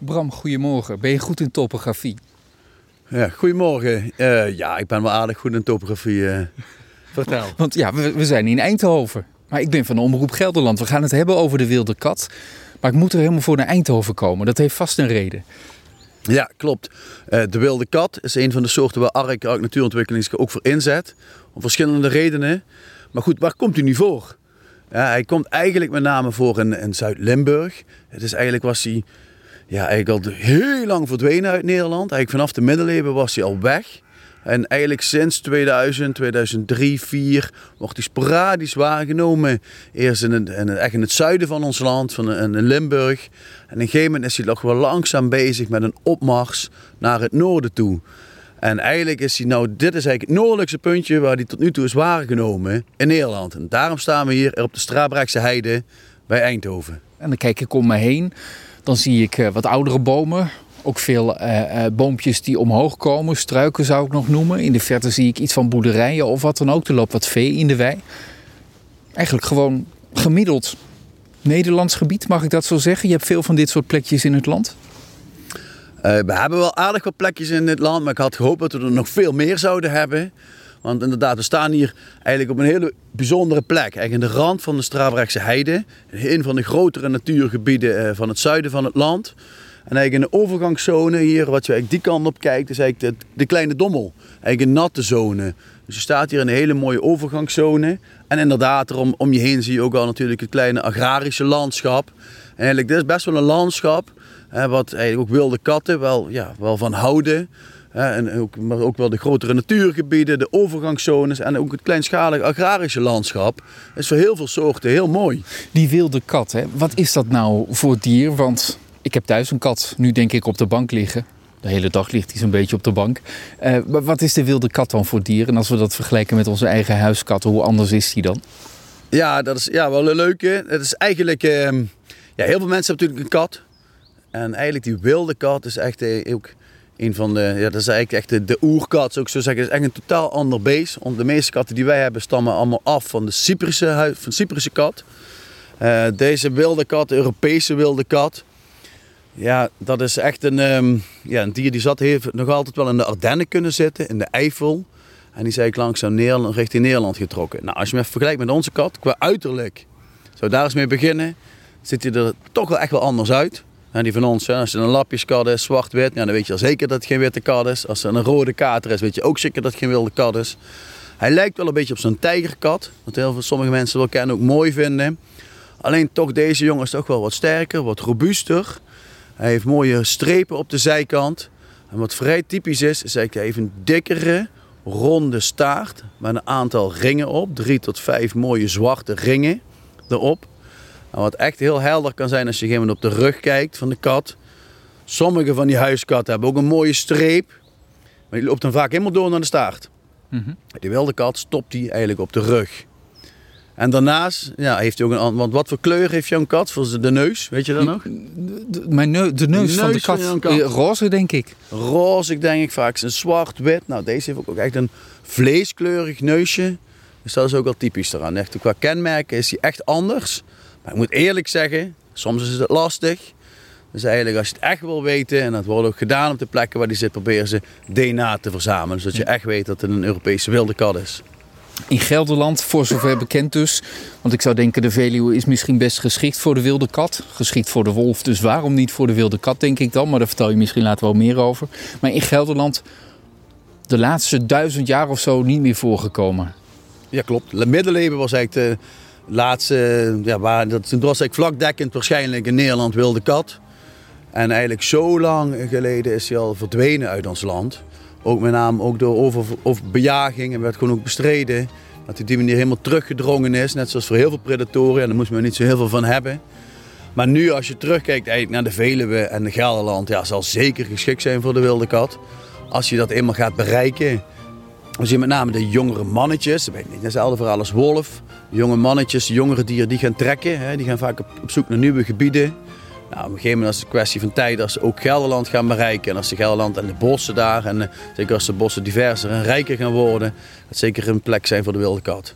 Bram, goedemorgen. Ben je goed in topografie? Ja, goedemorgen. Uh, ja, ik ben wel aardig goed in topografie. Uh, vertel. Want ja, we, we, zijn in Eindhoven. Maar ik ben van de Omroep Gelderland. We gaan het hebben over de wilde kat. Maar ik moet er helemaal voor naar Eindhoven komen. Dat heeft vast een reden. Ja, klopt. Uh, de wilde kat is een van de soorten waar ARK, ARK Natuurontwikkeling zich ook voor inzet. Om verschillende redenen. Maar goed, waar komt hij nu voor? Ja, hij komt eigenlijk met name voor in, in Zuid-Limburg. Het is eigenlijk was hij ja, eigenlijk al heel lang verdwenen uit Nederland. Eigenlijk vanaf de middeleeuwen was hij al weg. En eigenlijk sinds 2000, 2003, 2004 wordt hij sporadisch waargenomen. Eerst in het, in het, echt in het zuiden van ons land, van, in Limburg. En op een gegeven moment is hij nog wel langzaam bezig met een opmars naar het noorden toe. En eigenlijk is hij nou, dit is eigenlijk het noordelijkste puntje waar hij tot nu toe is waargenomen in Nederland. En daarom staan we hier op de Strabrechtse heide bij Eindhoven. En dan kijk ik om me heen. Dan zie ik eh, wat oudere bomen. Ook veel uh, boompjes die omhoog komen. Struiken zou ik nog noemen. In de verte zie ik iets van boerderijen of wat dan ook. Er loopt wat vee in de wei. Eigenlijk gewoon gemiddeld Nederlands gebied, mag ik dat zo zeggen? Je hebt veel van dit soort plekjes in het land? We hebben wel aardig wat plekjes in het land, maar ik had gehoopt dat we er nog veel meer zouden hebben. Want inderdaad, we staan hier eigenlijk op een hele bijzondere plek. Eigenlijk in de rand van de Strabrechtse Heide. Een van de grotere natuurgebieden eh, van het zuiden van het land. En eigenlijk in de overgangszone hier, wat je eigenlijk die kant op kijkt, is eigenlijk de, de kleine dommel. Eigenlijk een natte zone. Dus je staat hier in een hele mooie overgangszone. En inderdaad, om, om je heen zie je ook al natuurlijk het kleine agrarische landschap. En eigenlijk, dit is best wel een landschap, hè, wat eigenlijk ook wilde katten wel, ja, wel van houden en ook, maar ook wel de grotere natuurgebieden, de overgangszones en ook het kleinschalige agrarische landschap. is voor heel veel soorten heel mooi. Die wilde kat, hè? wat is dat nou voor dier? Want ik heb thuis een kat, nu denk ik op de bank liggen. De hele dag ligt hij zo'n beetje op de bank. Uh, wat is de wilde kat dan voor dier? En als we dat vergelijken met onze eigen huiskat, hoe anders is die dan? Ja, dat is ja, wel een leuke. Het is eigenlijk... Uh, ja, heel veel mensen hebben natuurlijk een kat. En eigenlijk die wilde kat is echt uh, ook een van de, ja, dat is eigenlijk echt de, de oerkat, zou ik zo zeggen. is echt een totaal ander beest. Want de meeste katten die wij hebben stammen allemaal af van de Cyprische, van Cyprische kat. Uh, deze wilde kat, de Europese wilde kat. Ja, dat is echt een, um, ja, een dier die zat, heeft nog altijd wel in de Ardennen kunnen zitten, in de Eifel. En die is eigenlijk langzaam Nederland, richting Nederland getrokken. Nou, als je even vergelijkt met onze kat, qua uiterlijk, zou daar eens mee beginnen, ziet hij er toch wel echt wel anders uit. En die van ons, als het een lapjeskat is, zwart-wit, ja, dan weet je al zeker dat het geen witte kat is. Als het een rode kater is, weet je ook zeker dat het geen wilde kat is. Hij lijkt wel een beetje op zo'n tijgerkat, wat heel veel sommige mensen wel kennen, ook mooi vinden. Alleen toch, deze jongen is toch wel wat sterker, wat robuuster. Hij heeft mooie strepen op de zijkant. En wat vrij typisch is, is eigenlijk even een dikkere, ronde staart met een aantal ringen op. Drie tot vijf mooie zwarte ringen erop. Wat echt heel helder kan zijn als je op op de rug kijkt van de kat. Sommige van die huiskatten hebben ook een mooie streep. Maar die loopt dan vaak helemaal door naar de staart. Mm Die wilde kat stopt die eigenlijk op de rug. En daarnaast ja, heeft hij ook een Want wat voor kleur heeft jouw kat voor de neus? Weet je dat nog? De, mijn neus, de neus, van de kat. Eh, Roze, denk ik. Roze, denk ik vaak. Een zwart-wit. Nou, deze heeft ook echt een vleeskleurig neusje. Dus dat is ook wel typisch eraan. Echt, qua kenmerken is hij echt anders. Maar ik moet eerlijk zeggen, soms is het lastig. Dus eigenlijk als je het echt wil weten, en dat wordt ook gedaan op de plekken waar die zit, proberen ze DNA te verzamelen. Zodat je echt weet dat het een Europese wilde kat is. In Gelderland, voor zover bekend dus. Want ik zou denken, de Veluwe is misschien best geschikt voor de wilde kat. Geschikt voor de wolf, dus waarom niet voor de wilde kat, denk ik dan. Maar daar vertel je misschien later wel meer over. Maar in Gelderland, de laatste duizend jaar of zo, niet meer voorgekomen. Ja, klopt. De middeleeuwen was eigenlijk de laatste, ja, waar, dat, toen was ik vlakdekkend waarschijnlijk in Nederland wilde kat. En eigenlijk zo lang geleden is hij al verdwenen uit ons land. Ook met name ook door over, over bejaging en werd gewoon ook bestreden. Dat hij die manier helemaal teruggedrongen is. Net zoals voor heel veel predatoren. En daar moest men niet zo heel veel van hebben. Maar nu als je terugkijkt eigenlijk naar de Veluwe en de Gelderland. Ja, zal zeker geschikt zijn voor de wilde kat. Als je dat eenmaal gaat bereiken. Dan zie je met name de jongere mannetjes. Dat ben niet hetzelfde verhaal als wolf jonge mannetjes, jongere dieren, die gaan trekken. Hè, die gaan vaak op, zoek naar nieuwe gebieden. Nou, op een gegeven moment is het een kwestie van tijd als ze ook Gelderland gaan bereiken. En als ze Gelderland en de bossen daar, en uh, zeker als de bossen diverser en rijker gaan worden, dat zeker een plek zijn voor de wilde kat.